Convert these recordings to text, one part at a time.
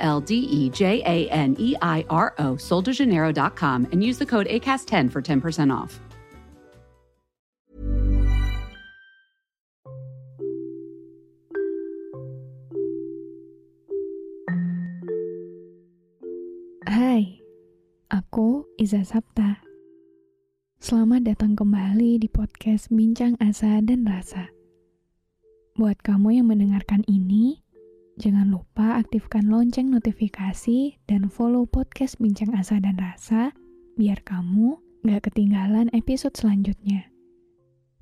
L D E J A N E I R O, soldejaneiro.com, and use the code ACAST10 for 10% off. Hai, aku Iza Sapta. Selamat datang kembali di podcast Bincang Asa dan Rasa. Buat kamu yang mendengarkan ini, jangan lupa aktifkan lonceng notifikasi dan follow podcast Bincang Asa dan Rasa biar kamu gak ketinggalan episode selanjutnya.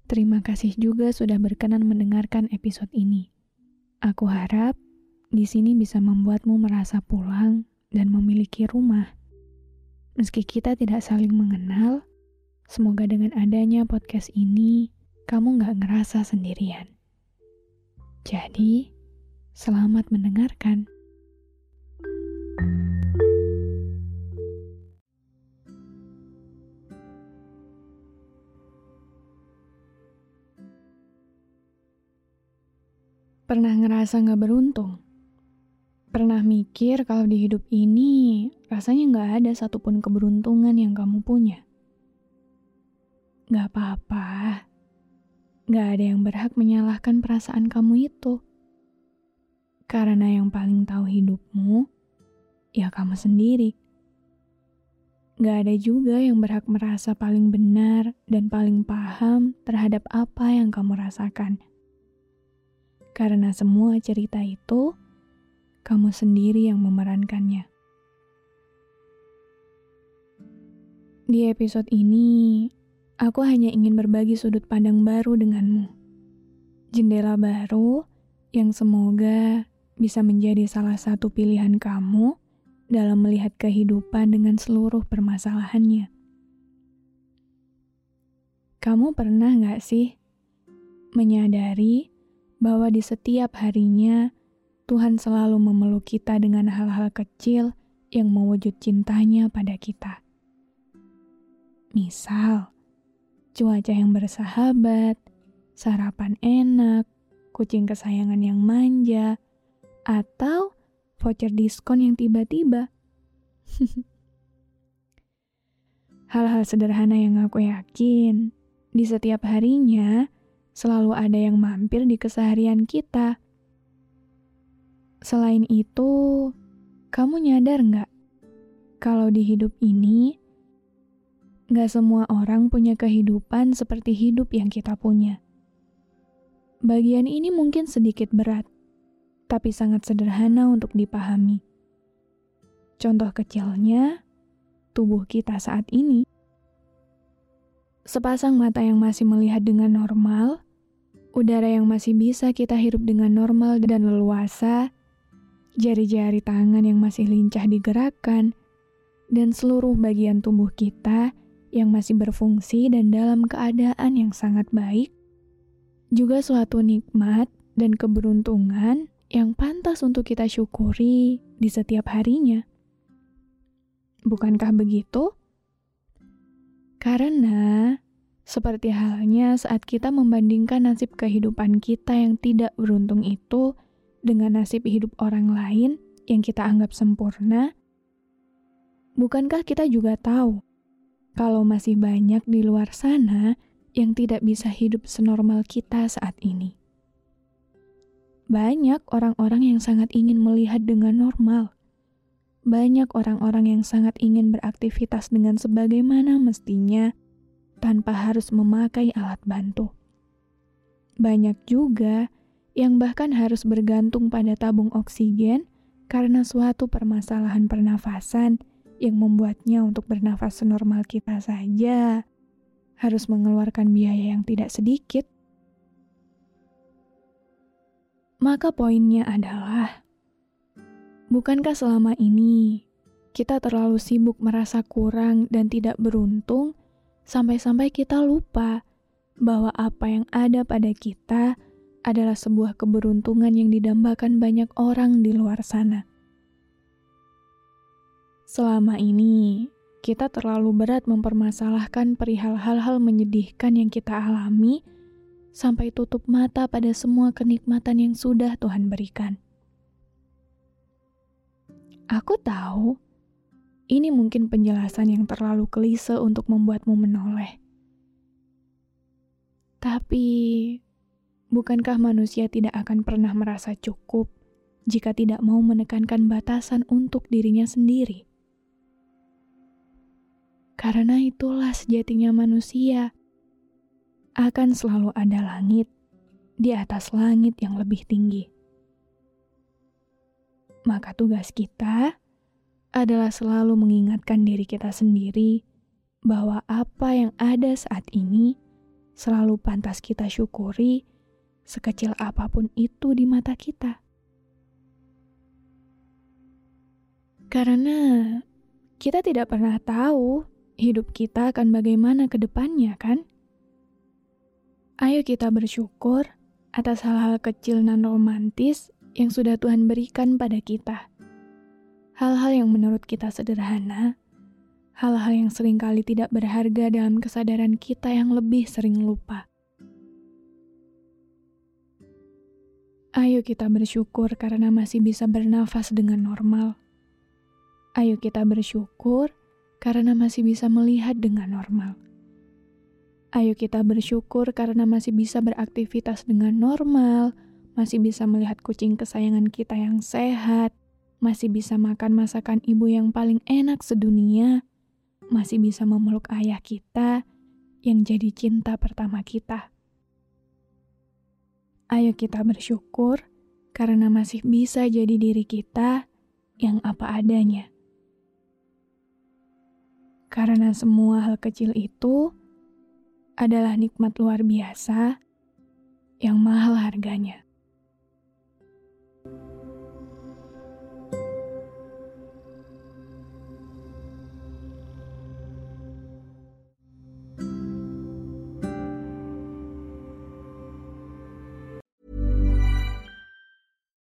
Terima kasih juga sudah berkenan mendengarkan episode ini. Aku harap di sini bisa membuatmu merasa pulang dan memiliki rumah. Meski kita tidak saling mengenal, semoga dengan adanya podcast ini, kamu gak ngerasa sendirian. Jadi, selamat mendengarkan. Pernah ngerasa gak beruntung? Pernah mikir kalau di hidup ini rasanya nggak ada satupun keberuntungan yang kamu punya? Nggak apa-apa. Nggak ada yang berhak menyalahkan perasaan kamu itu. Karena yang paling tahu hidupmu, ya kamu sendiri. Nggak ada juga yang berhak merasa paling benar dan paling paham terhadap apa yang kamu rasakan. Karena semua cerita itu kamu sendiri yang memerankannya. Di episode ini, aku hanya ingin berbagi sudut pandang baru denganmu. Jendela baru yang semoga bisa menjadi salah satu pilihan kamu dalam melihat kehidupan dengan seluruh permasalahannya. Kamu pernah nggak sih menyadari bahwa di setiap harinya Tuhan selalu memeluk kita dengan hal-hal kecil yang mewujud cintanya pada kita. Misal, cuaca yang bersahabat, sarapan enak, kucing kesayangan yang manja, atau voucher diskon yang tiba-tiba. Hal-hal sederhana yang aku yakin, di setiap harinya selalu ada yang mampir di keseharian kita Selain itu, kamu nyadar nggak kalau di hidup ini nggak semua orang punya kehidupan seperti hidup yang kita punya. Bagian ini mungkin sedikit berat, tapi sangat sederhana untuk dipahami. Contoh kecilnya, tubuh kita saat ini. Sepasang mata yang masih melihat dengan normal, udara yang masih bisa kita hirup dengan normal dan leluasa, jari-jari tangan yang masih lincah digerakkan, dan seluruh bagian tubuh kita yang masih berfungsi dan dalam keadaan yang sangat baik, juga suatu nikmat dan keberuntungan yang pantas untuk kita syukuri di setiap harinya. Bukankah begitu? Karena seperti halnya saat kita membandingkan nasib kehidupan kita yang tidak beruntung itu dengan nasib hidup orang lain yang kita anggap sempurna, bukankah kita juga tahu kalau masih banyak di luar sana yang tidak bisa hidup senormal kita saat ini? Banyak orang-orang yang sangat ingin melihat dengan normal. Banyak orang-orang yang sangat ingin beraktivitas dengan sebagaimana mestinya tanpa harus memakai alat bantu. Banyak juga yang bahkan harus bergantung pada tabung oksigen karena suatu permasalahan pernafasan yang membuatnya untuk bernafas senormal kita saja harus mengeluarkan biaya yang tidak sedikit. Maka poinnya adalah Bukankah selama ini kita terlalu sibuk merasa kurang dan tidak beruntung, sampai-sampai kita lupa bahwa apa yang ada pada kita adalah sebuah keberuntungan yang didambakan banyak orang di luar sana. Selama ini, kita terlalu berat mempermasalahkan perihal hal-hal menyedihkan yang kita alami, sampai tutup mata pada semua kenikmatan yang sudah Tuhan berikan. Aku tahu ini mungkin penjelasan yang terlalu klise untuk membuatmu menoleh. Tapi, bukankah manusia tidak akan pernah merasa cukup jika tidak mau menekankan batasan untuk dirinya sendiri? Karena itulah sejatinya manusia. Akan selalu ada langit di atas langit yang lebih tinggi. Maka tugas kita adalah selalu mengingatkan diri kita sendiri bahwa apa yang ada saat ini selalu pantas kita syukuri, sekecil apa pun itu di mata kita. Karena kita tidak pernah tahu hidup kita akan bagaimana ke depannya, kan? Ayo kita bersyukur atas hal-hal kecil dan romantis yang sudah Tuhan berikan pada kita. Hal-hal yang menurut kita sederhana, hal-hal yang sering kali tidak berharga dalam kesadaran kita yang lebih sering lupa. Ayo kita bersyukur karena masih bisa bernafas dengan normal. Ayo kita bersyukur karena masih bisa melihat dengan normal. Ayo kita bersyukur karena masih bisa beraktivitas dengan normal, masih bisa melihat kucing kesayangan kita yang sehat, masih bisa makan masakan ibu yang paling enak sedunia, masih bisa memeluk ayah kita yang jadi cinta pertama kita. Ayo kita bersyukur karena masih bisa jadi diri kita yang apa adanya. Karena semua hal kecil itu adalah nikmat luar biasa yang mahal harganya.